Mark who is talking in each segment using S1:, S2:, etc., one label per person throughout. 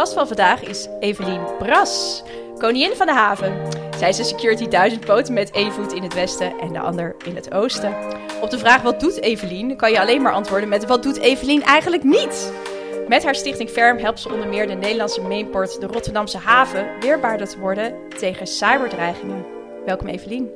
S1: gast van vandaag is Evelien Bras, koningin van de haven. Zij is een security duizend poten met één voet in het westen en de ander in het oosten. Op de vraag wat doet Evelien kan je alleen maar antwoorden met wat doet Evelien eigenlijk niet? Met haar stichting Ferm helpt ze onder meer de Nederlandse mainport, de Rotterdamse haven, weerbaarder te worden tegen cyberdreigingen. Welkom Evelien.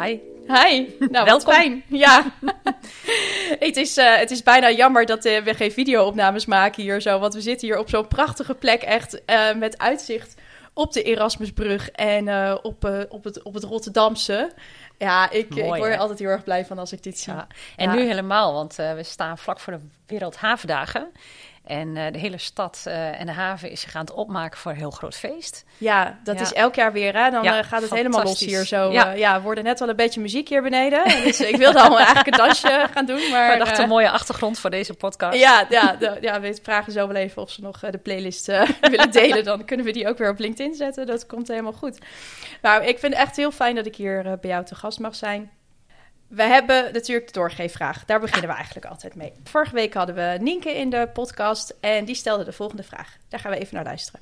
S2: Hi.
S1: Hi, nou
S2: Welkom.
S1: fijn. Ja. het, is, eh, het is bijna jammer dat eh, we geen video-opnames maken hier zo, want we zitten hier op zo'n prachtige plek echt eh, met uitzicht op de Erasmusbrug en op, op, het, op het Rotterdamse. Ja, ik, ik word er altijd heel erg blij van als ik dit zie.
S2: Ja. En
S1: Ja.
S2: nu helemaal, want we staan vlak voor de Wereldhavendagen. En eh, de hele stad eh, en de haven is zich aan het opmaken voor een heel groot feest.
S1: Ja, dat
S2: Ja.
S1: is elk jaar weer. Hè? Dan
S2: Ja,
S1: eh, gaat het helemaal los hier zo.
S2: Ja.
S1: Ja. worden net wel een beetje muziek hier beneden. Dus ik wilde al eigenlijk een dansje gaan doen. Maar eh,
S2: een mooie achtergrond voor deze podcast.
S1: Ja, ja, de- ja, we vragen zo wel even of ze nog de playlist willen delen. Dan kunnen we die ook weer op LinkedIn zetten. Dat komt helemaal goed. Nou, ik vind het echt heel fijn dat ik hier bij jou te gast mag zijn. We hebben natuurlijk de doorgeefvraag. Daar beginnen we eigenlijk altijd mee. Vorige week hadden we Nienke in de podcast en die stelde de volgende vraag. Daar gaan we even naar luisteren.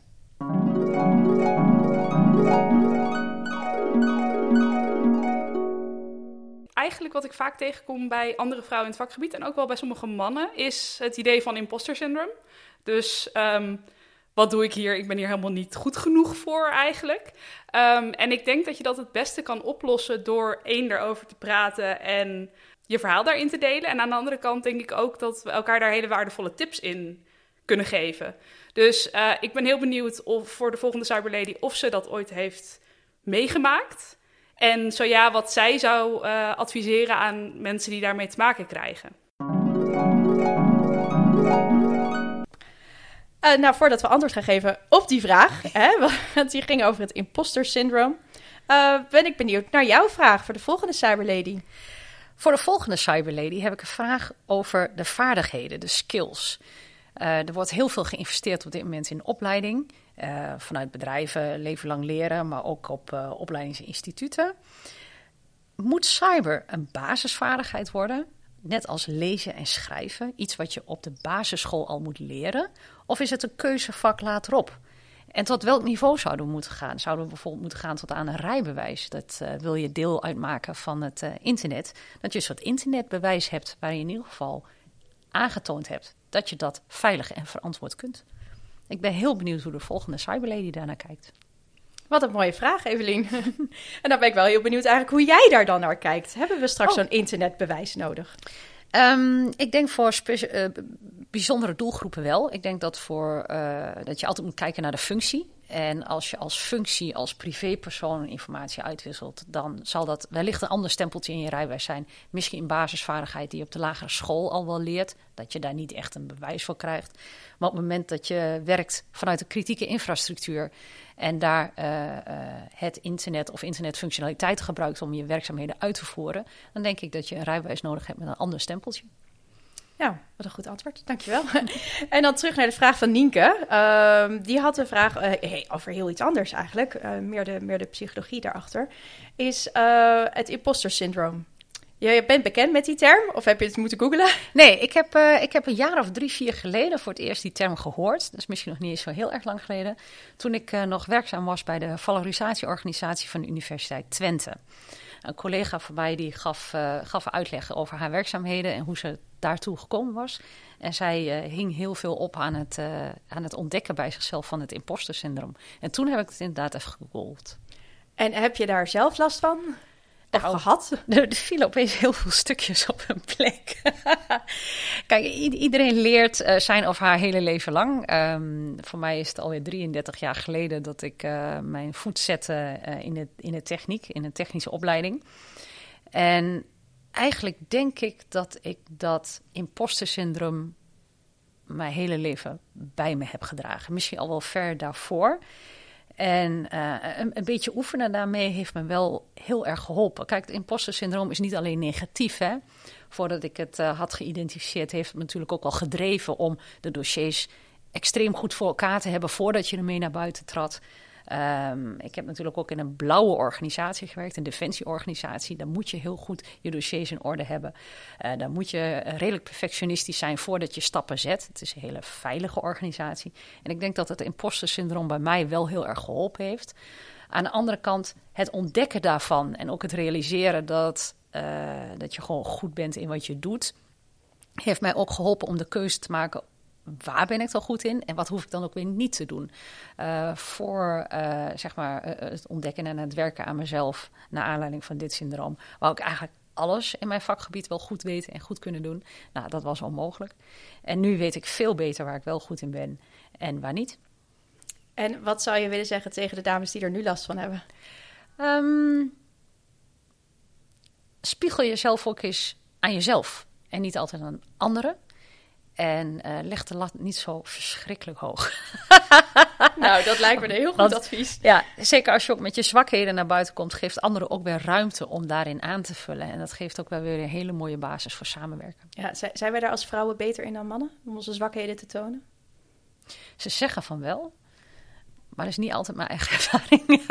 S3: eigenlijk wat ik vaak tegenkom bij andere vrouwen in het vakgebied en ook wel bij sommige mannen, is het idee van imposter syndroom. Dus ehm, wat doe ik hier? Ik ben hier helemaal niet goed genoeg voor eigenlijk. Ehm, en ik denk dat je dat het beste kan oplossen door één erover te praten en je verhaal daarin te delen. En aan de andere kant denk ik ook dat we elkaar daar hele waardevolle tips in kunnen geven. Dus eh, ik ben heel benieuwd of voor de volgende Cyberlady of ze dat ooit heeft meegemaakt. En zo ja, wat zij zou eh, adviseren aan mensen die daarmee te maken krijgen.
S1: Eh, nou, voordat we antwoord gaan geven op die vraag, hè, want die ging over het imposter syndroom, eh, ben ik benieuwd naar jouw vraag voor de volgende Cyberlady.
S2: Voor de volgende Cyberlady heb ik een vraag over de vaardigheden, de skills. Eh, er wordt heel veel geïnvesteerd op dit moment in opleiding. vanuit bedrijven, leven lang leren, maar ook op opleidingsinstituten. Moet cyber een basisvaardigheid worden? Net als lezen en schrijven, iets wat je op de basisschool al moet leren? Of is het een keuzevak laterop? En tot welk niveau zouden we moeten gaan? Zouden we bijvoorbeeld moeten gaan tot aan een rijbewijs? Dat eh, wil je deel uitmaken van het eh, internet. Dat je een soort internetbewijs hebt waarin je in ieder geval aangetoond hebt dat je dat veilig en verantwoord kunt. Ik ben heel benieuwd hoe de volgende Cyberlady daarnaar kijkt.
S1: Wat een mooie vraag, Evelien. en dan ben ik wel heel benieuwd eigenlijk hoe jij daar dan naar kijkt. Hebben we straks
S2: Oh.
S1: zo'n internetbewijs nodig?
S2: Ehm, ik denk voor eh, bijzondere doelgroepen wel. Ik denk dat, voor, eh, dat je altijd moet kijken naar de functie. En als je als functie, als privépersoon informatie uitwisselt, dan zal dat wellicht een ander stempeltje in je rijbewijs zijn. Misschien een basisvaardigheid die je op de lagere school al wel leert, dat je daar niet echt een bewijs voor krijgt. Maar op het moment dat je werkt vanuit een kritieke infrastructuur en daar eh, eh, het internet of internetfunctionaliteit gebruikt om je werkzaamheden uit te voeren, dan denk ik dat je een rijbewijs nodig hebt met een ander stempeltje.
S1: Ja, wat een goed antwoord. Dankjewel. en dan terug naar de vraag van Nienke. Ehm, die had een vraag eh, hey, over heel iets anders eigenlijk. meer, de, meer de psychologie daarachter. Is het imposter syndroom. Je bent bekend met die term? Of heb je het moeten googlen?
S2: Nee, ik heb, eh, ik heb een jaar of drie, vier geleden voor het eerst die term gehoord. Dat is misschien nog niet eens zo heel erg lang geleden. Toen ik eh, nog werkzaam was bij de valorisatieorganisatie van de Universiteit Twente. Een collega van mij die gaf, eh, gaf uitleg over haar werkzaamheden en hoe ze daartoe gekomen was. En zij hing heel veel op aan het, aan het ontdekken bij zichzelf van het imposter syndroom. En toen heb ik het inderdaad even gegoogeld.
S1: En heb je daar zelf last van?
S2: Nou,
S1: gehad?
S2: Er, er vielen opeens heel veel stukjes op hun plek. Kijk, iedereen leert eh, zijn of haar hele leven lang. Ehm, voor mij is het alweer 33 jaar geleden dat ik eh, mijn voet zette eh, in, de, in de techniek, in een technische opleiding. En eigenlijk denk ik dat ik dat imposter syndroom mijn hele leven bij me heb gedragen. Misschien al wel ver daarvoor. En eh, een, beetje oefenen daarmee heeft me wel heel erg geholpen. Kijk, het imposter syndroom is niet alleen negatief. Hè? Voordat ik het eh, had geïdentificeerd, heeft het me natuurlijk ook al gedreven om de dossiers extreem goed voor elkaar te hebben voordat je ermee naar buiten trad. Ehm, ik heb natuurlijk ook in een blauwe organisatie gewerkt, een defensieorganisatie. Daar moet je heel goed je dossiers in orde hebben. Uh, daar moet je redelijk perfectionistisch zijn voordat je stappen zet. Het is een hele veilige organisatie. En ik denk dat het imposter syndroom bij mij wel heel erg geholpen heeft. Aan de andere kant, het ontdekken daarvan en ook het realiseren dat, uh, dat je gewoon goed bent in wat je doet, heeft mij ook geholpen om de keuze te maken waar ben ik dan goed in en wat hoef ik dan ook weer niet te doen. Uh, voor uh, zeg maar, uh, het ontdekken en het werken aan mezelf naar aanleiding van dit syndroom. Wou ik eigenlijk alles in mijn vakgebied wel goed weten en goed kunnen doen. Nou, dat was onmogelijk. En nu weet ik veel beter waar ik wel goed in ben en waar niet.
S1: En wat zou je willen zeggen tegen de dames die er nu last van hebben?
S2: Um, spiegel jezelf ook eens aan jezelf en niet altijd aan anderen. En uh, leg de lat niet zo verschrikkelijk hoog.
S1: nou, dat lijkt me een heel goed Want, advies.
S2: Ja, zeker als je ook met je zwakheden naar buiten komt, geeft anderen ook weer ruimte om daarin aan te vullen. En dat geeft ook wel weer een hele mooie basis voor samenwerken.
S1: Ja, zijn wij daar als vrouwen beter in dan mannen om onze zwakheden te tonen?
S2: Ze zeggen van wel, maar dat is niet altijd mijn eigen ervaring.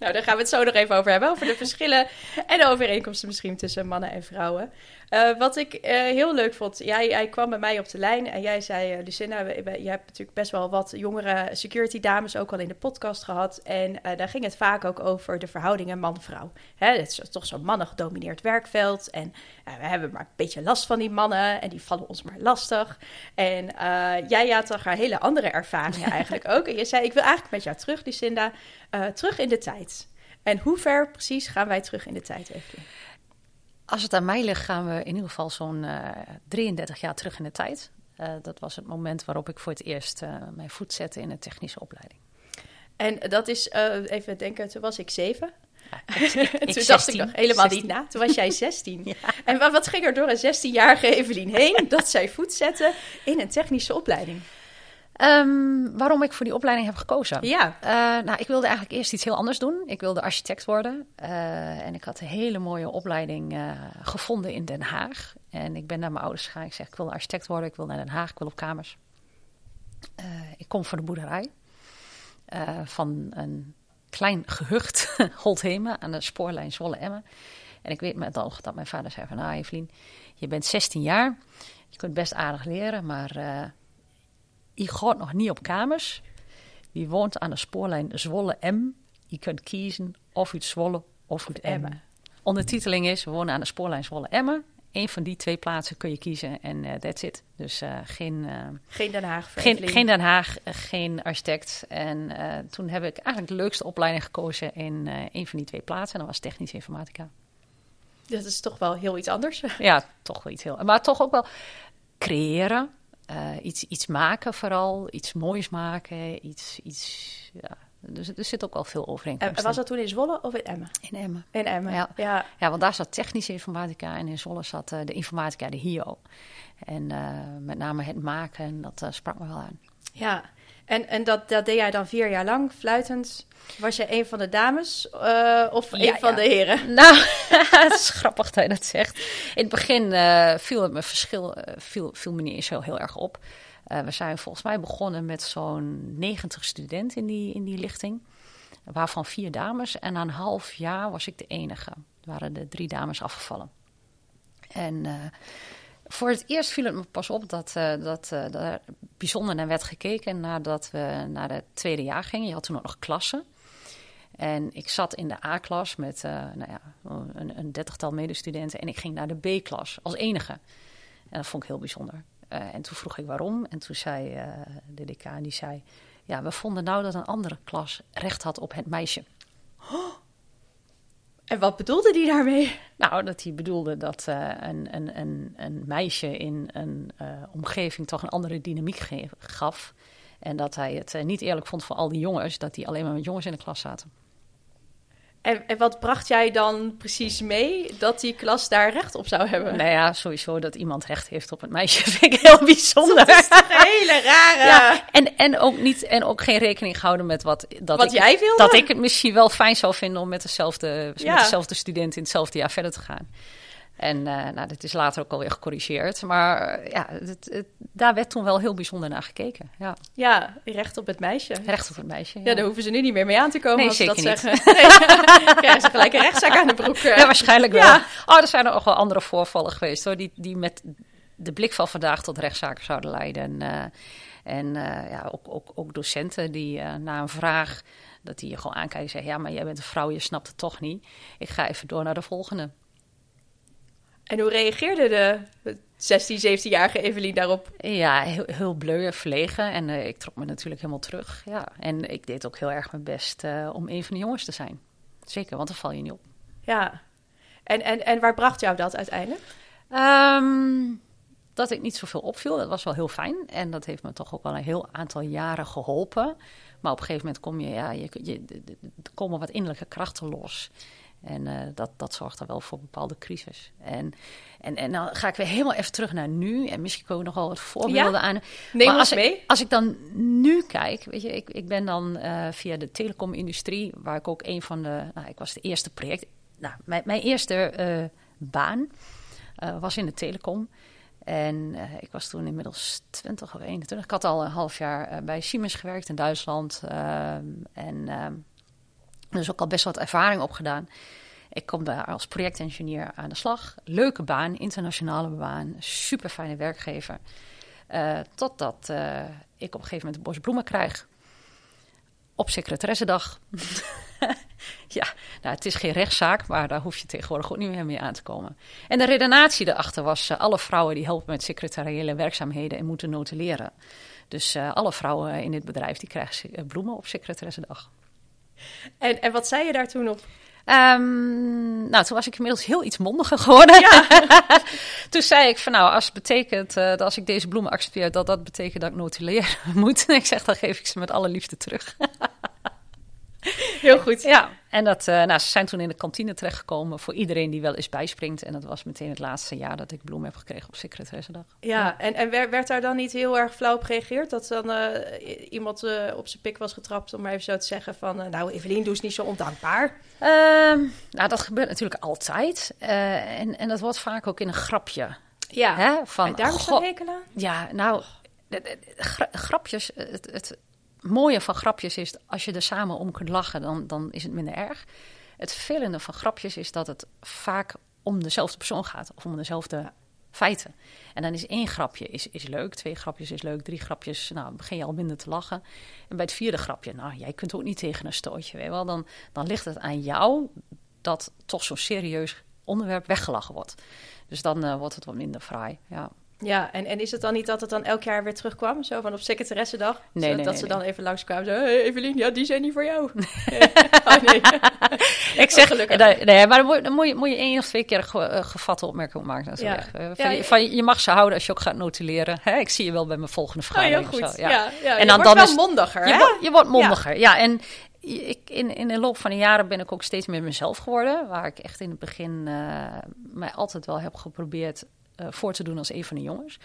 S1: Nou, daar gaan we het zo nog even over hebben. Over de verschillen en de overeenkomsten misschien tussen mannen en vrouwen. Uh, wat ik uh, heel leuk vond, jij, jij, kwam bij mij op de lijn en jij zei, uh, Lucinda, je hebt natuurlijk best wel wat jongere security dames ook al in de podcast gehad. En daar ging het vaak ook over de verhoudingen man-vrouw. Het is toch zo'n mannengedomineerd werkveld en we hebben maar een beetje last van die mannen en die vallen ons maar lastig. En jij had toch een hele andere ervaringen eigenlijk ook. En je zei, ik wil eigenlijk met jou terug, Lucinda, terug in de tijd. En hoe ver precies gaan wij terug in de tijd, Evelien?
S2: Als het aan mij ligt, gaan we in ieder geval zo'n uh, 33 jaar terug in de tijd. Uh, dat was het moment waarop ik voor het eerst uh, mijn voet zette in een technische opleiding.
S1: En dat is, even denken, toen was ik zeven. Ja, ik, ik, toen 16, dacht ik nog helemaal 16. niet na. Toen was jij 16. ja. En wat ging er door een 16-jarige Evelien heen dat zij voet zette in een technische opleiding?
S2: Um, waarom ik voor die opleiding heb gekozen?
S1: Ja.
S2: Uh, nou, ik wilde eigenlijk eerst iets heel anders doen. Ik wilde architect worden. Uh, en ik had een hele mooie opleiding uh, gevonden in Den Haag. En ik ben naar mijn ouders gegaan. Ik zeg, ik wil architect worden. Ik wil naar Den Haag. Ik wil op kamers. ik kom van de boerderij. van een klein gehucht, Holthemen, aan de spoorlijn Zwolle-Emmen. En ik weet met nog dat mijn vader zei van... Nou, Evelien, je bent 16 jaar. Je kunt best aardig leren, maar je gaat nog niet op kamers. Die woont aan de spoorlijn Zwolle-M. Je kunt kiezen of uit Zwolle of uit Emmen. Ondertiteling is, we wonen aan de spoorlijn Zwolle-Emmen. Eén van die twee plaatsen kun je kiezen en uh, that's it. Dus uh, geen... Uh,
S1: geen Den Haag.
S2: Geen, geen, Den Haag, geen architect. En toen heb ik eigenlijk de leukste opleiding gekozen in een van die twee plaatsen. En dat was technische informatica.
S1: Dat is toch wel heel iets anders.
S2: Ja, toch wel iets heel... Maar toch ook wel creëren. Uh, iets, iets maken vooral, iets moois maken, iets, iets ja. Dus er zit ook wel veel overeenkomst
S1: En was dat toen in Zwolle of in Emmen?
S2: In Emmen.
S1: In Emmen,
S2: ja. Ja, ja want daar zat technische informatica en in Zwolle zat uh, de informatica, de HIO. En uh, met name het maken, dat sprak me wel aan.
S1: Ja, en, en dat, dat deed jij dan vier jaar lang, fluitend. Was je een van de dames uh, of ja, een van ja. de heren?
S2: Nou, het is grappig dat je dat zegt. In het begin uh, viel het me verschil, uh, viel, viel me niet eens zo heel erg op. we zijn volgens mij begonnen met zo'n 90 studenten in die, in die lichting. Waarvan vier dames. En na een half jaar was ik de enige. Er waren de drie dames afgevallen. En voor het eerst viel het me pas op dat, dat, er bijzonder naar werd gekeken nadat we naar het tweede jaar gingen. Je had toen ook nog klassen. En ik zat in de A-klas met uh, nou ja, een, een dertigtal medestudenten en ik ging naar de B-klas als enige. En dat vond ik heel bijzonder. en toen vroeg ik waarom. En toen zei de decaan, die zei... Ja, we vonden nou dat een andere klas recht had op het meisje.
S1: Oh. En wat bedoelde hij daarmee?
S2: Nou, dat hij bedoelde dat uh, een, een, een, een, meisje in een uh, omgeving toch een andere dynamiek gaf. En dat hij het uh, niet eerlijk vond voor al die jongens, dat die alleen maar met jongens in de klas zaten.
S1: En, en, wat bracht jij dan precies mee dat die klas daar recht op zou hebben?
S2: Nou ja, sowieso dat iemand recht heeft op het meisje vind ik heel bijzonder.
S1: Dat is toch een hele rare... Ja,
S2: en, en, ook niet, en ook geen rekening gehouden met wat, dat,
S1: wat
S2: ik,
S1: jij wilde?
S2: dat ik het misschien wel fijn zou vinden om met dezelfde, ja. met dezelfde student in hetzelfde jaar verder te gaan. En uh, nou, dat is later ook alweer gecorrigeerd. Maar uh, ja, het, het, daar werd toen wel heel bijzonder naar gekeken. Ja,
S1: ja recht op het meisje.
S2: Recht op het meisje, ja.
S1: ja daar hoeven ze nu niet meer mee aan te komen
S2: nee,
S1: als ze dat
S2: niet.
S1: zeggen. Nee, krijgen ze gelijk een rechtszaak aan de broek. eh.
S2: Ja, waarschijnlijk wel.
S1: Ja.
S2: Oh, er zijn er ook wel andere voorvallen geweest hoor, die, die met de blik van vandaag tot rechtszaken zouden leiden. En, uh, en ja, ook, ook, ook docenten die na een vraag, dat die je gewoon aankijken en zeggen, ja, maar jij bent een vrouw, je snapt het toch niet. Ik ga even door naar de volgende.
S1: En hoe reageerde de 16, 17-jarige Evelien daarop?
S2: Ja, heel, heel bleu, verlegen. En uh, ik trok me natuurlijk helemaal terug. Ja. En ik deed ook heel erg mijn best uh, om een van de jongens te zijn. Zeker, want dan val je niet op.
S1: Ja. En, en, en waar bracht jou dat uiteindelijk?
S2: Um, dat ik niet zoveel opviel, dat was wel heel fijn. En dat heeft me toch ook wel een heel aantal jaren geholpen. Maar op een gegeven moment kom je, ja, je, je, er komen wat innerlijke krachten los. En uh, dat, dat zorgt er wel voor bepaalde crisis. En, en, en dan ga ik weer helemaal even terug naar nu. En misschien komen nog wel wat voorbeelden
S1: ja?
S2: aan.
S1: Neem
S2: maar als
S1: mee.
S2: Ik, als ik dan nu kijk, weet je, ik, ik ben dan uh, via de telecomindustrie, waar ik ook een van de, nou, ik was de eerste project. Nou, mijn, mijn eerste uh, baan was in de telecom. En ik was toen inmiddels 20 of 21. Ik had al een half jaar bij Siemens gewerkt in Duitsland. Uh, en dus ook al best wat ervaring opgedaan. Ik kom daar als projectengineer aan de slag. Leuke baan, internationale baan. Super fijne werkgever. Uh, totdat ik op een gegeven moment een bos bloemen krijg. Op secretaressendag. ja, nou, het is geen rechtszaak, maar daar hoef je tegenwoordig ook niet meer mee aan te komen. En de redenatie erachter was: uh, alle vrouwen die helpen met secretariële werkzaamheden en moeten notuleren. Dus alle vrouwen in dit bedrijf die krijgen bloemen op secretaressendag.
S1: En, en wat zei je daar toen op?
S2: Um, nou, toen was ik inmiddels heel iets mondiger geworden.
S1: Ja.
S2: toen zei ik van nou, als het betekent uh, dat als ik deze bloemen accepteer, dat dat betekent dat ik notuleren moet. ik zeg, dan geef ik ze met alle liefde terug.
S1: Heel goed.
S2: Ja, en dat, uh, nou, ze zijn toen in de kantine terechtgekomen voor iedereen die wel eens bijspringt. En dat was meteen het laatste jaar dat ik bloemen heb gekregen op secretaressendag.
S1: Ja, ja. en, en werd, werd, daar dan niet heel erg flauw op gereageerd? Dat dan uh, iemand uh, op zijn pik was getrapt, om maar even zo te zeggen van... nou, Evelien, doe eens niet zo ondankbaar.
S2: Ehm, nou, dat gebeurt natuurlijk altijd. en, en dat wordt vaak ook in een grapje.
S1: Ja,
S2: Hè? Van,
S1: en aan?
S2: Ja, nou, grapjes... Het, het, mooie van grapjes is, als je er samen om kunt lachen, dan, dan is het minder erg. Het vervelende van grapjes is dat het vaak om dezelfde persoon gaat of om dezelfde feiten. En dan is één grapje is, is leuk, twee grapjes is leuk, drie grapjes, nou begin je al minder te lachen. En bij het vierde grapje, nou jij kunt ook niet tegen een stootje, weet wel. Dan, dan ligt het aan jou dat toch zo'n serieus onderwerp weggelachen wordt. Dus dan uh, wordt het wat minder fraai, ja.
S1: Ja, en, en is het dan niet dat het dan elk jaar weer terugkwam? Zo van op secretaressendag?
S2: Nee,
S1: zo,
S2: nee,
S1: Dat
S2: nee,
S1: ze dan even langskwamen. Zo, hey, Evelien, ja, die zijn niet voor jou. Oh, nee.
S2: Ik zeg,
S1: gelukkig.
S2: nee, nee, maar dan moet, dan moet, je, moet je één of twee keer ge, uh, gevatte opmerking maken.
S1: Ja.
S2: weg. Uh, van
S1: Ja,
S2: je, van, je mag ze houden als je ook gaat notuleren. Hè? Ik zie je wel bij mijn volgende
S1: Oh, heel
S2: of
S1: goed.
S2: zo,
S1: ja. Ja,
S2: En
S1: je
S2: dan,
S1: wordt
S2: dan
S1: wel
S2: is,
S1: mondiger,
S2: je,
S1: hè?
S2: wordt, je wordt mondiger, ja. En ik, in, in de loop van de jaren ben ik ook steeds meer mezelf geworden. Waar ik echt in het begin uh, mij altijd wel heb geprobeerd uh, voor te doen als een van de jongens.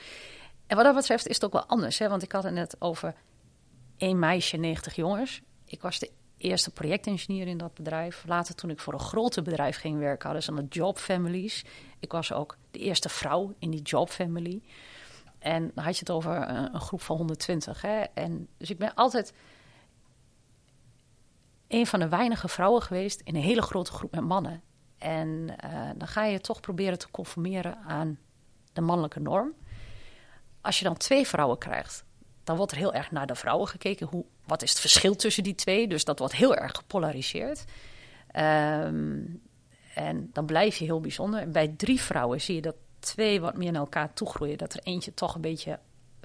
S2: En wat dat betreft is het ook wel anders. Hè? Want ik had het net over één meisje, 90 jongens. Ik was de eerste projectengineer in dat bedrijf. Later, toen ik voor een groter bedrijf ging werken, hadden ze de job families. Ik was ook de eerste vrouw in die job family. En dan had je het over een, groep van 120. Hè? En dus ik ben altijd een van de weinige vrouwen geweest in een hele grote groep met mannen. En uh, dan ga je toch proberen te conformeren aan de mannelijke norm. Als je dan twee vrouwen krijgt, dan wordt er heel erg naar de vrouwen gekeken. Hoe, wat is het verschil tussen die twee? Dus dat wordt heel erg gepolariseerd. Um, en dan blijf je heel bijzonder. Bij drie vrouwen zie je dat twee wat meer naar elkaar toegroeien. Dat er eentje toch een beetje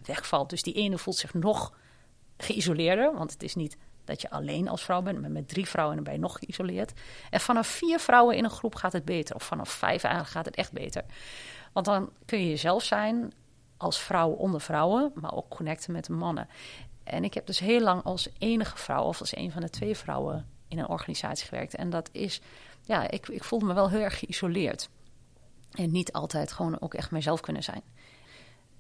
S2: wegvalt. Dus die ene voelt zich nog geïsoleerder. Want het is niet dat je alleen als vrouw bent, maar met drie vrouwen je nog geïsoleerd. En vanaf vier vrouwen in een groep gaat het beter. Of vanaf vijf gaat het echt beter. Want dan kun je jezelf zijn als vrouw onder vrouwen, maar ook connecten met de mannen. En ik heb dus heel lang als enige vrouw, of als een van de twee vrouwen in een organisatie gewerkt. En dat is, ja, ik, ik voelde me wel heel erg geïsoleerd. En niet altijd gewoon ook echt mezelf kunnen zijn.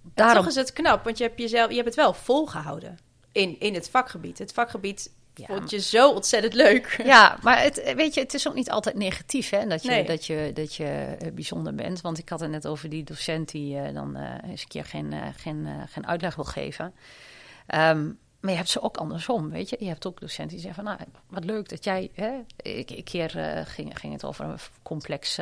S1: Daarom... toch is het knap, want je hebt, jezelf, je hebt het wel volgehouden in, in het vakgebied. Het vakgebied
S2: Ja,
S1: Vond je zo ontzettend leuk.
S2: Ja, maar het, weet je, het is ook niet altijd negatief hè, dat, je,
S1: Nee.
S2: dat, je, dat je eh, bijzonder bent. Want ik had het net over die docent die eh, dan eh, eens een keer geen, geen, geen uitleg wil geven. Ehm, maar je hebt ze ook andersom, weet je. Je hebt ook docenten die zeggen van, nou, wat leuk dat jij... Hè, ik, een keer ging, ging het over een complex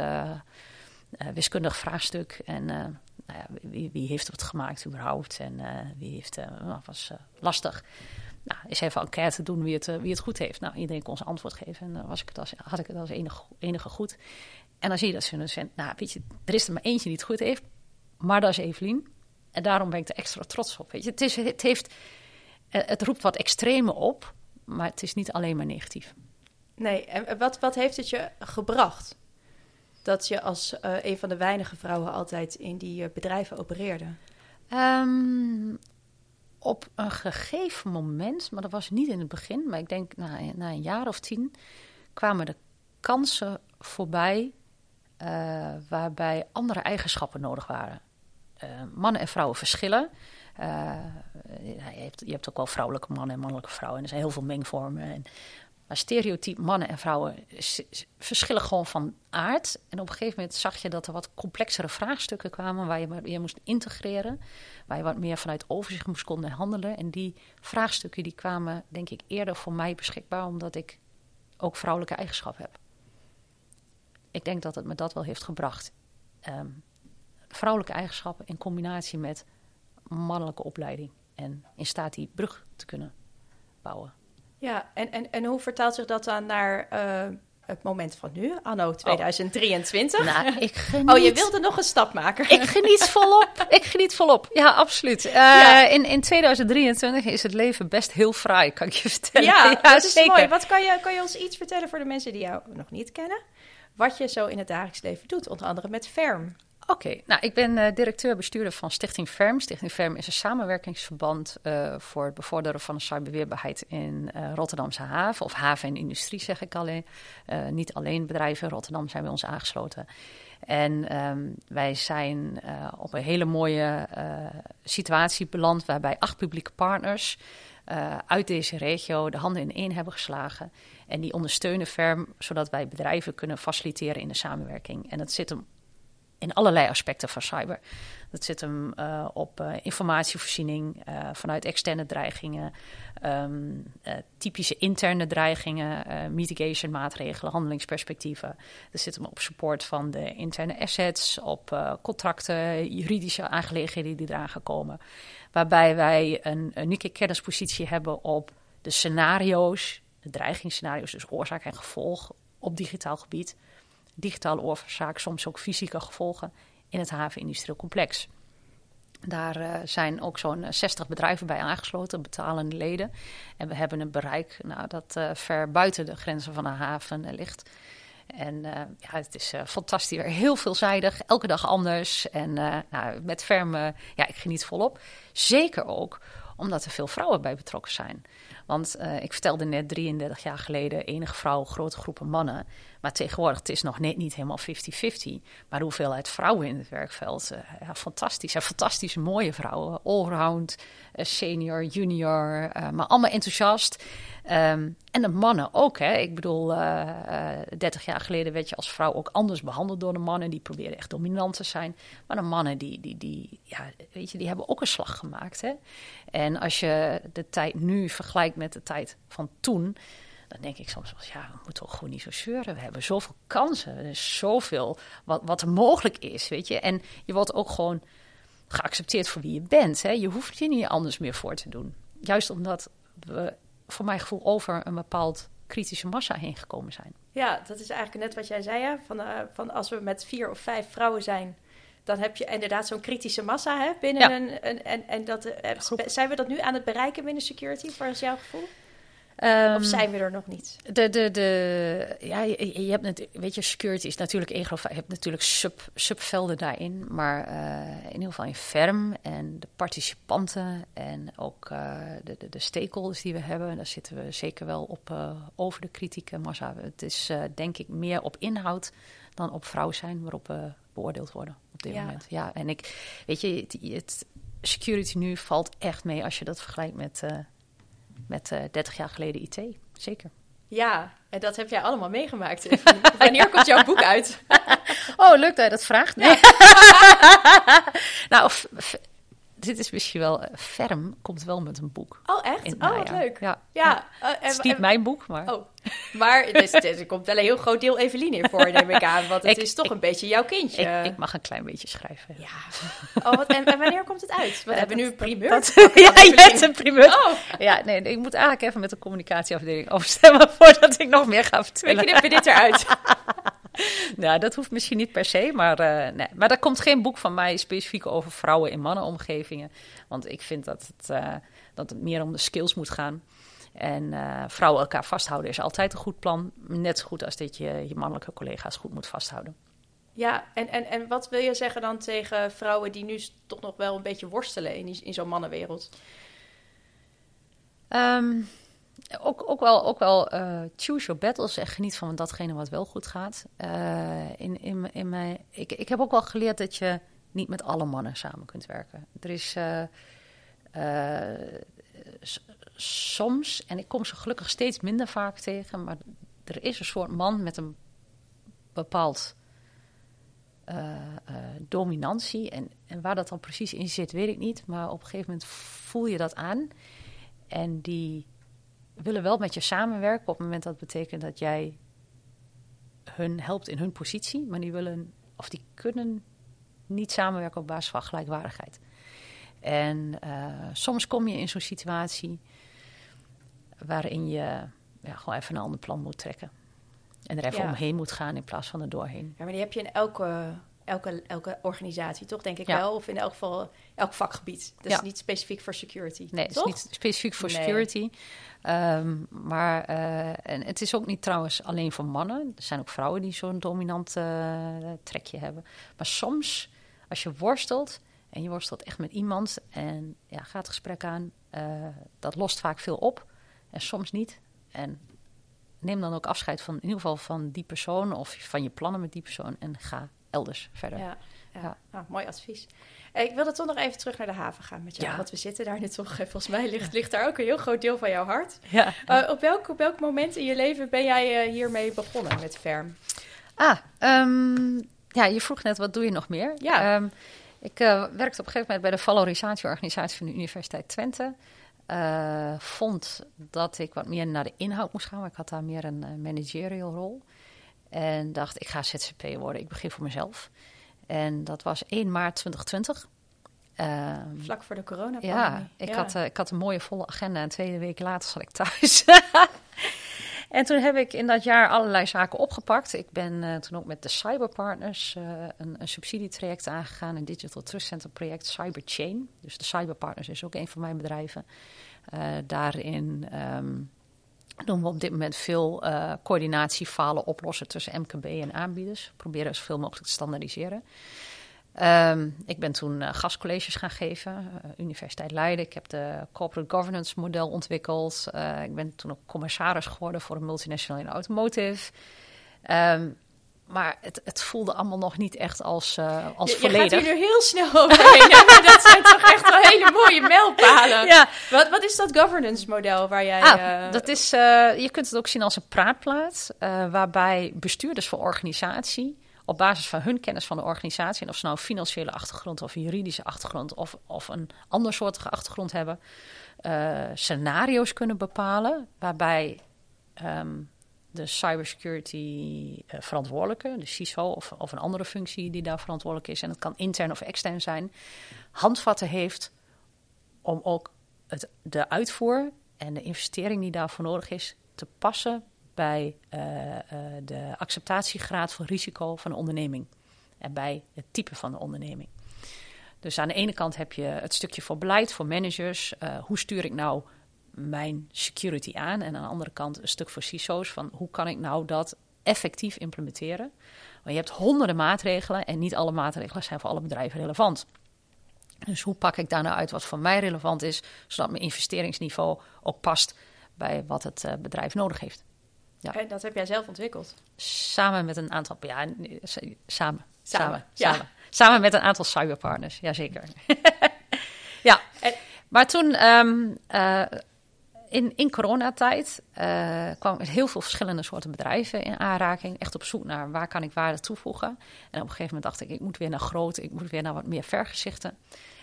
S2: wiskundig vraagstuk. En nou ja, wie, wie heeft het gemaakt überhaupt? En wie heeft... nou, was lastig. Nou, eens even enquête doen wie het, eh, wie het goed heeft. Nou, iedereen kon zijn antwoord geven. En dan was ik het als, had ik het als enige, enige goed. En dan zie je dat ze een docent... Nou, weet je, er is er maar eentje die het goed heeft. Maar dat is Evelien. En daarom ben ik er extra trots op. Weet je. Het, is, het, heeft, eh, het roept wat extreme op. Maar het is niet alleen maar negatief.
S1: Nee, en wat, wat heeft het je gebracht? Dat je als eh, een van de weinige vrouwen altijd in die eh, bedrijven opereerde.
S2: Ehm, op een gegeven moment, maar dat was niet in het begin, maar ik denk na, na een jaar of tien, kwamen de kansen voorbij eh, waarbij andere eigenschappen nodig waren. Eh, mannen en vrouwen verschillen. Eh, je, hebt, je hebt ook wel vrouwelijke mannen en mannelijke vrouwen. En er zijn heel veel mengvormen. En, maar stereotyp mannen en vrouwen verschillen gewoon van aard. En op een gegeven moment zag je dat er wat complexere vraagstukken kwamen waar je, je moest integreren. Waar je wat meer vanuit overzicht moest konden handelen. En die vraagstukken die kwamen denk ik eerder voor mij beschikbaar omdat ik ook vrouwelijke eigenschappen heb. Ik denk dat het me dat wel heeft gebracht. Ehm, vrouwelijke eigenschappen in combinatie met mannelijke opleiding. En in staat die brug te kunnen bouwen.
S1: Ja, en, en, en hoe vertaalt zich dat dan naar eh, het moment van nu, anno 2023?
S2: Nou, ik geniet.
S1: Oh, je wilde nog een stap maken.
S2: Ik geniet volop. Ik geniet volop. Ja, absoluut. Eh,
S1: Ja.
S2: In, in 2023 is het leven best heel fraai, kan ik je vertellen.
S1: Ja, dat is
S2: zeker.
S1: mooi. Wat kan je, kan je ons iets vertellen voor de mensen die jou nog niet kennen? Wat je zo in het dagelijks leven doet, onder andere met Ferm.
S2: Oké, nou, ik ben eh, directeur-bestuurder van Stichting Ferm. Stichting Ferm is een samenwerkingsverband eh, voor het bevorderen van de cyberweerbaarheid in eh, Rotterdamse haven. Of haven en industrie, zeg ik alleen. Niet alleen bedrijven in Rotterdam zijn bij ons aangesloten. En ehm, wij zijn op een hele mooie situatie beland waarbij acht publieke partners uit deze regio de handen in één hebben geslagen. En die ondersteunen Ferm, zodat wij bedrijven kunnen faciliteren in de samenwerking. En dat zit hem in allerlei aspecten van cyber. Dat zit hem eh, op eh, informatievoorziening eh, vanuit externe dreigingen, ehm, eh, typische interne dreigingen, mitigation maatregelen, handelingsperspectieven. Dat zit hem op support van de interne assets, op contracten, juridische aangelegenheden die eraan gaan komen. Waarbij wij een unieke kennispositie hebben op de scenario's, de dreigingsscenario's, dus oorzaak en gevolg op digitaal gebied digitale oorzaak, soms ook fysieke gevolgen in het havenindustrieel complex. Daar eh, zijn ook zo'n eh, 60 bedrijven bij aangesloten, betalende leden. En we hebben een bereik nou, dat eh, ver buiten de grenzen van de haven eh, ligt. En eh, ja, het is eh, fantastisch, heel veelzijdig, elke dag anders. En eh, nou, met ferme, ja, ik geniet volop. Zeker ook omdat er veel vrouwen bij betrokken zijn. Want eh, ik vertelde net 33 jaar geleden enige vrouw, grote groepen mannen. Maar tegenwoordig het is nog net niet helemaal 50-50. Maar de hoeveelheid vrouwen in het werkveld, eh, ja, fantastisch. En fantastische mooie vrouwen. Allround, eh, senior, junior, eh, maar allemaal enthousiast. Ehm, en de mannen ook. Hè. Ik bedoel, eh, 30 jaar geleden werd je als vrouw ook anders behandeld door de mannen. Die probeerden echt dominant te zijn. Maar de mannen, die, die, die, ja, weet je, die hebben ook een slag gemaakt. Hè. En als je de tijd nu vergelijkt met de tijd van toen... Dan denk ik soms wel, ja, we moeten ook gewoon niet zo zeuren. We hebben zoveel kansen. Er is zoveel wat, wat er mogelijk is, weet je. En je wordt ook gewoon geaccepteerd voor wie je bent. Hè? Je hoeft je niet anders meer voor te doen. Juist omdat we, voor mijn gevoel, over een bepaald kritische massa heen gekomen zijn.
S1: Ja, dat is eigenlijk net wat jij zei. Hè? Van, eh, van als we met vier of vijf vrouwen zijn, dan heb je inderdaad zo'n kritische massa hè, binnen
S2: Ja.
S1: een, een. En, en dat, eh, zijn we dat nu aan het bereiken binnen security, voor jouw gevoel?
S2: Ehm,
S1: Of zijn we er nog niet?
S2: De, de, de, ja, je, je hebt net, weet je, security is natuurlijk één groot. Je hebt natuurlijk sub, subvelden daarin, maar eh, in ieder geval in Ferm en de participanten en ook eh, de, de, de stakeholders die we hebben, daar zitten we zeker wel op eh, over de kritieke massa. Het is denk ik meer op inhoud dan op vrouw zijn waarop we beoordeeld worden op dit
S1: Ja.
S2: moment. Ja, en ik, weet je, het, het security nu valt echt mee als je dat vergelijkt met. Eh, met eh 30 jaar geleden IT. zeker.
S1: Ja, en dat heb jij allemaal meegemaakt. Wanneer komt jouw boek uit?
S2: Oh, leuk dat je dat vraagt. Nee. nou, dit is misschien wel... eh, Ferm komt wel met een boek.
S1: Oh, echt? Oh, wat leuk.
S2: Ja.
S1: Ja, eh, en-
S2: Het is niet
S1: en-
S2: mijn boek, maar...
S1: Oh, maar dus, er komt wel een heel groot deel Evelien in voor, neem ik aan. Want het
S2: Ik-
S1: is toch
S2: ik-
S1: een beetje jouw kindje.
S2: ik, ik mag een klein beetje schrijven.
S1: Ja. Oh, wat, en, en wanneer komt het uit? We
S2: Eh,
S1: hebben nu een primeur.
S2: Dat, ja, je hebt een primeur.
S1: Oh,
S2: Ja, nee, ik moet eigenlijk even met de communicatieafdeling overstemmen voordat ik nog meer ga
S1: we
S2: vertellen.
S1: knippen dit eruit.
S2: Nou, dat hoeft misschien niet per se, maar, eh, nee. maar er komt geen boek van mij specifiek over vrouwen in mannenomgevingen. Want ik vind dat het, eh, dat het meer om de skills moet gaan. En eh, vrouwen elkaar vasthouden is altijd een goed plan. Net zo goed als dat je je mannelijke collega's goed moet vasthouden.
S1: Ja, en, en, en wat wil je zeggen dan tegen vrouwen die nu toch nog wel een beetje worstelen in, die- in zo'n mannenwereld?
S2: Ehm, ook, ook wel, ook wel eh, choose your battles en geniet van datgene wat wel goed gaat. Eh, in, in, in mijn, ik, ik heb ook wel geleerd dat je niet met alle mannen samen kunt werken. Er is eh, soms, en ik kom ze gelukkig steeds minder vaak tegen, maar er is een soort man met een bepaald dominantie. En, en waar dat dan precies in zit, weet ik niet. Maar op een gegeven moment voel je dat aan. En die willen wel met je samenwerken op het moment dat betekent dat jij hun helpt in hun positie, maar die willen of die kunnen niet samenwerken op basis van gelijkwaardigheid. En eh, soms kom je in zo'n situatie waarin je ja, gewoon even een ander plan moet trekken. En er even
S1: Ja.
S2: omheen moet gaan in plaats van er doorheen.
S1: Ja, maar die heb je in elke, elke, elke organisatie, toch? Denk ik
S2: Ja.
S1: wel. Of in elk geval elk vakgebied. Dat
S2: Ja.
S1: is niet specifiek voor security.
S2: Nee, het is
S1: toch?
S2: niet specifiek voor
S1: Nee.
S2: security. Ehm, maar eh, en het is ook niet trouwens alleen voor mannen. Er zijn ook vrouwen die zo'n dominant eh, trekje hebben. Maar soms, als je worstelt en je worstelt echt met iemand en ja, gaat het gesprek aan, eh, dat lost vaak veel op en soms niet. En neem dan ook afscheid van in ieder geval van die persoon of van je plannen met die persoon en ga elders verder.
S1: Ja, ja. Nou, mooi advies. Eh, Ik wilde toch nog even terug naar de haven gaan met jou.
S2: Ja.
S1: Want we zitten daar nu toch, volgens mij ligt, ligt daar ook een heel groot deel van jouw hart.
S2: Ja.
S1: Eh, op, welk, op welk moment in je leven ben jij eh, hiermee begonnen met Ferm?
S2: Ah, ehm, ja, je vroeg net, wat doe je nog meer?
S1: Ja.
S2: Ehm, ik werkte op een gegeven moment bij de valorisatieorganisatie van de Universiteit Twente. Vond dat ik wat meer naar de inhoud moest gaan, maar ik had daar meer een managerial rol. En dacht, ik ga ZZP worden, ik begin voor mezelf. En dat was 1 maart 2020. Ehm,
S1: Vlak voor de corona
S2: ja, ik, Had, eh, ik had een mooie volle agenda en twee weken later zat ik thuis. en toen heb ik in dat jaar allerlei zaken opgepakt. Ik ben eh, toen ook met de Cyberpartners eh, een, een subsidietraject aangegaan, een Digital Trust Center project Cyberchain. Dus de Cyberpartners is ook een van mijn bedrijven. Daarin ehm, doen we op dit moment veel eh coördinatiefalen oplossen tussen MKB en aanbieders. Proberen zoveel mogelijk te standaardiseren. Ehm, ik ben toen eh, gastcolleges gaan geven, eh, Universiteit Leiden. Ik heb de corporate governance model ontwikkeld. Ik ben toen ook commissaris geworden voor een multinational in automotive. Ehm, maar het, het voelde allemaal nog niet echt als, eh, als
S1: je, je gaat
S2: volledig.
S1: hier nu heel snel overheen. dat zijn toch echt wel hele mooie mijlpalen.
S2: Ja,
S1: Wat, wat is dat governance model waar jij...
S2: Ah,
S1: eh,
S2: dat is, eh, je kunt het ook zien als een praatplaat, waarbij bestuurders van organisatie op basis van hun kennis van de organisatie, en of ze nou een financiële achtergrond of een juridische achtergrond of, of een andersoortige achtergrond hebben, scenario's kunnen bepalen waarbij ehm, de cybersecurity eh, verantwoordelijke, de CISO of, of een andere functie die daar verantwoordelijk is, en het kan intern of extern zijn, handvatten heeft om ook het, de uitvoer en de investering die daarvoor nodig is te passen bij eh, eh, de acceptatiegraad van risico van de onderneming en bij het type van de onderneming. Dus aan de ene kant heb je het stukje voor beleid, voor managers. hoe stuur ik nou mijn security aan? En aan de andere kant een stuk voor CISO's van hoe kan ik nou dat effectief implementeren? Want je hebt honderden maatregelen en niet alle maatregelen zijn voor alle bedrijven relevant. Dus hoe pak ik daar nou uit wat voor mij relevant is, zodat mijn investeringsniveau ook past bij wat het eh, bedrijf nodig heeft? Ja.
S1: En dat heb jij zelf ontwikkeld.
S2: Samen met een aantal, ja, samen, samen,
S1: Samen,
S2: samen,
S1: ja.
S2: samen, met een aantal cyberpartners, jazeker. ja,
S1: En-
S2: maar toen, ehm, eh, in, in coronatijd uh, kwam heel veel verschillende soorten bedrijven in aanraking. Echt op zoek naar waar kan ik waarde toevoegen. En op een gegeven moment dacht ik, ik moet weer naar groot, ik moet weer naar wat meer vergezichten.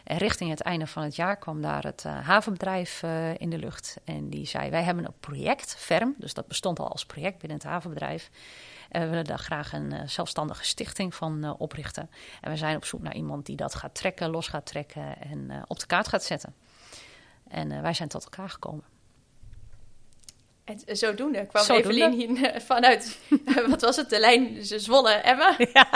S2: En richting het einde van het jaar kwam daar het uh, havenbedrijf uh, in de lucht. En die zei, wij hebben een project, FERM, dus dat bestond al als project binnen het havenbedrijf. En we willen daar graag een zelfstandige stichting van oprichten. En we zijn op zoek naar iemand die dat gaat trekken, los gaat trekken en op de kaart gaat zetten. En wij zijn tot elkaar gekomen.
S1: En zodoende kwam zodoende. Evelien hier vanuit, wat was het, de lijn Zwolle-Emmen?
S2: Ja,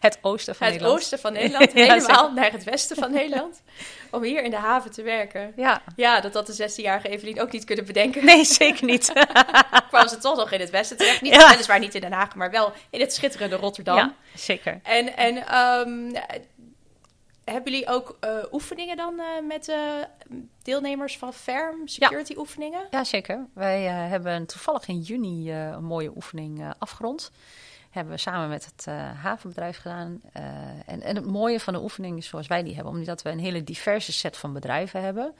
S2: het oosten van
S1: het
S2: Nederland.
S1: Het oosten van Nederland, helemaal naar het westen van Nederland. Om hier in de haven te werken.
S2: Ja.
S1: Ja, dat had de 16-jarige Evelien ook niet kunnen bedenken.
S2: Nee, zeker niet.
S1: kwam ze toch nog in het westen terecht. Niet, ja. Weliswaar niet in Den Haag, maar wel in het schitterende Rotterdam.
S2: Ja, zeker.
S1: En, en um, hebben jullie ook uh, oefeningen dan uh, met uh, deelnemers van FERM, security
S2: ja.
S1: oefeningen?
S2: Ja, zeker. Wij hebben toevallig in juni een mooie oefening afgerond. Hebben we samen met het havenbedrijf gedaan. En, en, het mooie van de oefening is zoals wij die hebben, omdat we een hele diverse set van bedrijven hebben.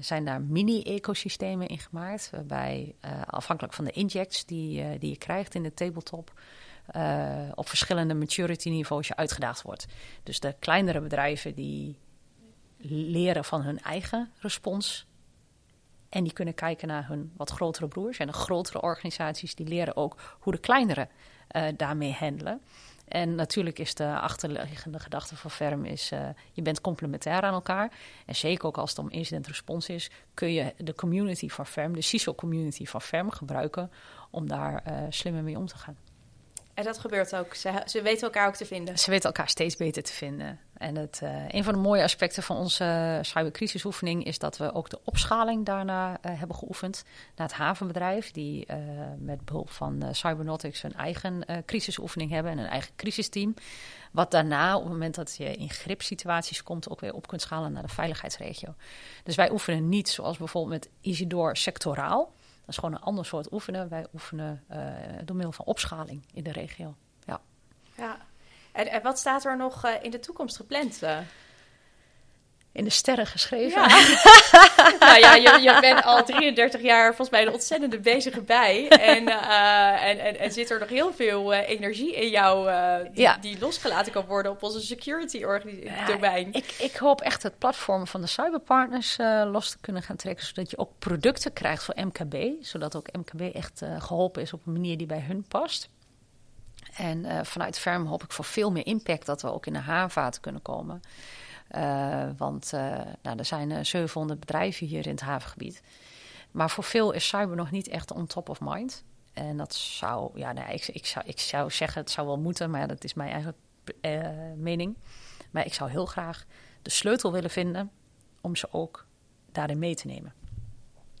S2: zijn daar mini-ecosystemen in gemaakt, waarbij afhankelijk van de injects die, die je krijgt in de tabletop, uh, op verschillende maturity niveaus je uitgedaagd wordt. Dus de kleinere bedrijven die leren van hun eigen respons. En die kunnen kijken naar hun wat grotere broers. En de grotere organisaties die leren ook hoe de kleinere uh, daarmee handelen. En natuurlijk is de achterliggende gedachte van Ferm is, uh, je bent complementair aan elkaar. En zeker ook als het om incident response is, kun je de community van Ferm, de CISO community van Ferm gebruiken om daar slimmer mee om te gaan.
S1: En dat gebeurt ook. Ze, ze weten elkaar ook te vinden.
S2: Ze weten elkaar steeds beter te vinden. En het, uh, een van de mooie aspecten van onze cybercrisisoefening is dat we ook de opschaling daarna uh, hebben geoefend naar het havenbedrijf, die met behulp van Cybernautics een eigen crisisoefening hebben en een eigen crisisteam. Wat daarna, op het moment dat je in gripsituaties komt, ook weer op kunt schalen naar de veiligheidsregio. Dus wij oefenen niet zoals bijvoorbeeld met Isidor sectoraal. Dat is gewoon een ander soort oefenen. Wij oefenen uh, door middel van opschaling in de regio. Ja.
S1: ja. En, en wat staat er nog uh, in de toekomst gepland?
S2: In de sterren geschreven.
S1: Ja. nou ja, je, je, bent al 33 jaar volgens mij een ontzettende bezige bij. En, en, en, en, zit er nog heel veel energie in jou die, ja. die, losgelaten kan worden op onze security domein.
S2: ik, ik, hoop echt het platform van de cyberpartners los te kunnen gaan trekken. Zodat je ook producten krijgt voor MKB. Zodat ook MKB echt geholpen is op een manier die bij hun past. En vanuit Ferm hoop ik voor veel meer impact dat we ook in de havenvaart kunnen komen. Uh, want uh, nou, er zijn 700 bedrijven hier in het havengebied. Maar voor veel is cyber nog niet echt on top of mind. En dat zou, ja, nee, ik, ik, zou, ik zou zeggen, het zou wel moeten, maar dat is mijn eigen mening. Maar ik zou heel graag de sleutel willen vinden om ze ook daarin mee te nemen.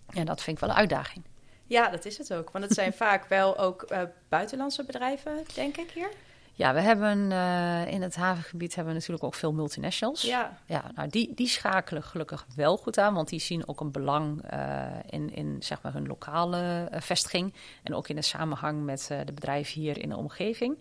S2: En dat vind ik wel een uitdaging.
S1: Ja, dat is het ook. Want het zijn vaak wel ook buitenlandse bedrijven, denk ik hier.
S2: Ja, we hebben uh, in het havengebied hebben we natuurlijk ook veel multinationals.
S1: Ja.
S2: Ja, nou die, die schakelen gelukkig wel goed aan, want die zien ook een belang uh, in, in zeg maar hun lokale vestiging. En ook in de samenhang met de bedrijven hier in de omgeving.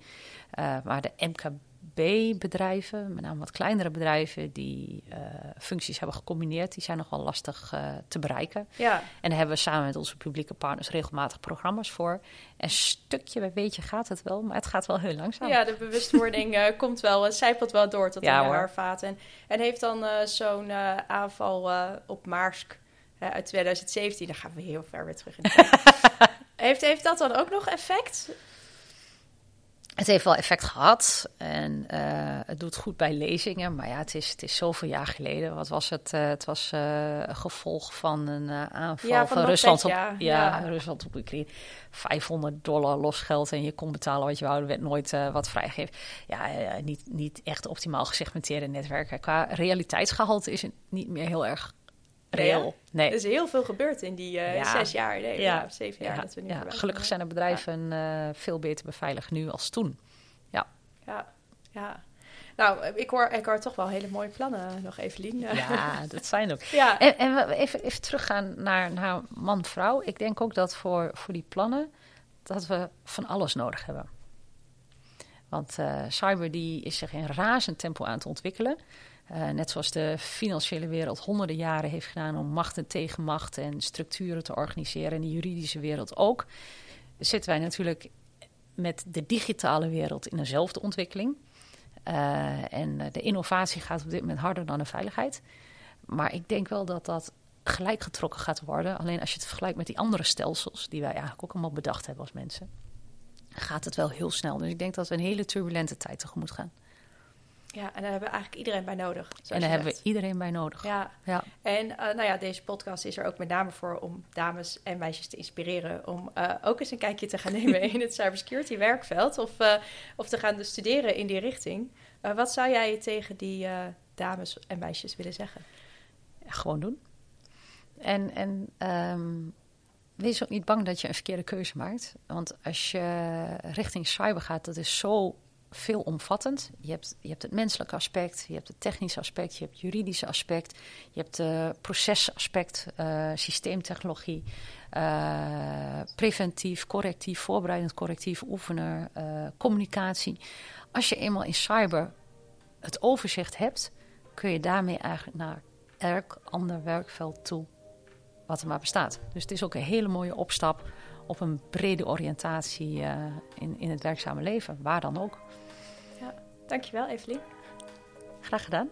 S2: maar de MKB B-bedrijven, met name wat kleinere bedrijven, die uh, functies hebben gecombineerd, die zijn nogal lastig uh, te bereiken.
S1: Ja.
S2: En daar hebben we samen met onze publieke partners regelmatig programma's voor. En stukje bij beetje gaat het wel, maar het gaat wel heel langzaam.
S1: Ja, de bewustwording uh, komt wel, zijpelt wel door tot in de haarvaat. En, heeft dan zo'n aanval op Maarsk uit 2017, dan gaan we heel ver weer terug in heeft, heeft dat dan ook nog effect?
S2: Het heeft wel effect gehad en uh, het doet goed bij lezingen. Maar ja, het is, het is zoveel jaar geleden. Wat was het? Uh, het was uh, een gevolg van een aanval
S1: ja,
S2: van,
S1: van
S2: Rusland, op,
S1: ja.
S2: ja, ja. Rusland op Oekraïne. 500 dollar losgeld en je kon betalen wat je wou. Er werd nooit wat vrijgegeven. Ja, niet, niet echt optimaal gesegmenteerde netwerken. Qua realiteitsgehalte is het niet meer heel erg Nee.
S1: Er is heel veel gebeurd in die uh, ja. zes jaar, nee, ja. zeven jaar
S2: ja.
S1: dat we nu
S2: ja. Gelukkig zijn de bedrijven uh, veel beter beveiligd nu als toen. Ja.
S1: Ja, ja. Nou, ik hoor, ik hoor toch wel hele mooie plannen nog, Evelien.
S2: Ja, dat zijn ook.
S1: ja.
S2: En, en we even, even teruggaan naar, naar man-vrouw. Ik denk ook dat voor, voor die plannen dat we van alles nodig hebben. Want uh, cyber die is zich in razend tempo aan het ontwikkelen. Uh, net zoals de financiële wereld honderden jaren heeft gedaan om macht en tegenmacht en structuren te organiseren, en de juridische wereld ook, zitten wij natuurlijk met de digitale wereld in dezelfde ontwikkeling. Uh, en de innovatie gaat op dit moment harder dan de veiligheid. Maar ik denk wel dat dat gelijk getrokken gaat worden. Alleen als je het vergelijkt met die andere stelsels, die wij eigenlijk ook allemaal bedacht hebben als mensen, gaat het wel heel snel. Dus ik denk dat we een hele turbulente tijd tegemoet gaan.
S1: Ja, en daar hebben we eigenlijk iedereen bij nodig.
S2: En daar hebben we iedereen bij nodig.
S1: Ja. ja. En uh, nou ja, deze podcast is er ook met name voor om dames en meisjes te inspireren om uh, ook eens een kijkje te gaan nemen in het cybersecurity werkveld of, uh, of te gaan studeren in die richting. wat zou jij tegen die dames en meisjes willen zeggen?
S2: Ja, gewoon doen. En, en um, wees ook niet bang dat je een verkeerde keuze maakt. Want als je richting cyber gaat, dat is zo veelomvattend. Je hebt, je hebt het menselijke aspect, je hebt het technische aspect, je hebt het juridische aspect, je hebt het procesaspect, uh, systeemtechnologie, uh, preventief, correctief, voorbereidend correctief, oefener, uh, communicatie. Als je eenmaal in cyber het overzicht hebt, kun je daarmee eigenlijk naar elk ander werkveld toe wat er maar bestaat. Dus het is ook een hele mooie opstap op een brede oriëntatie in, in het werkzame leven, waar dan ook.
S1: Dankjewel Evelien.
S2: Graag gedaan.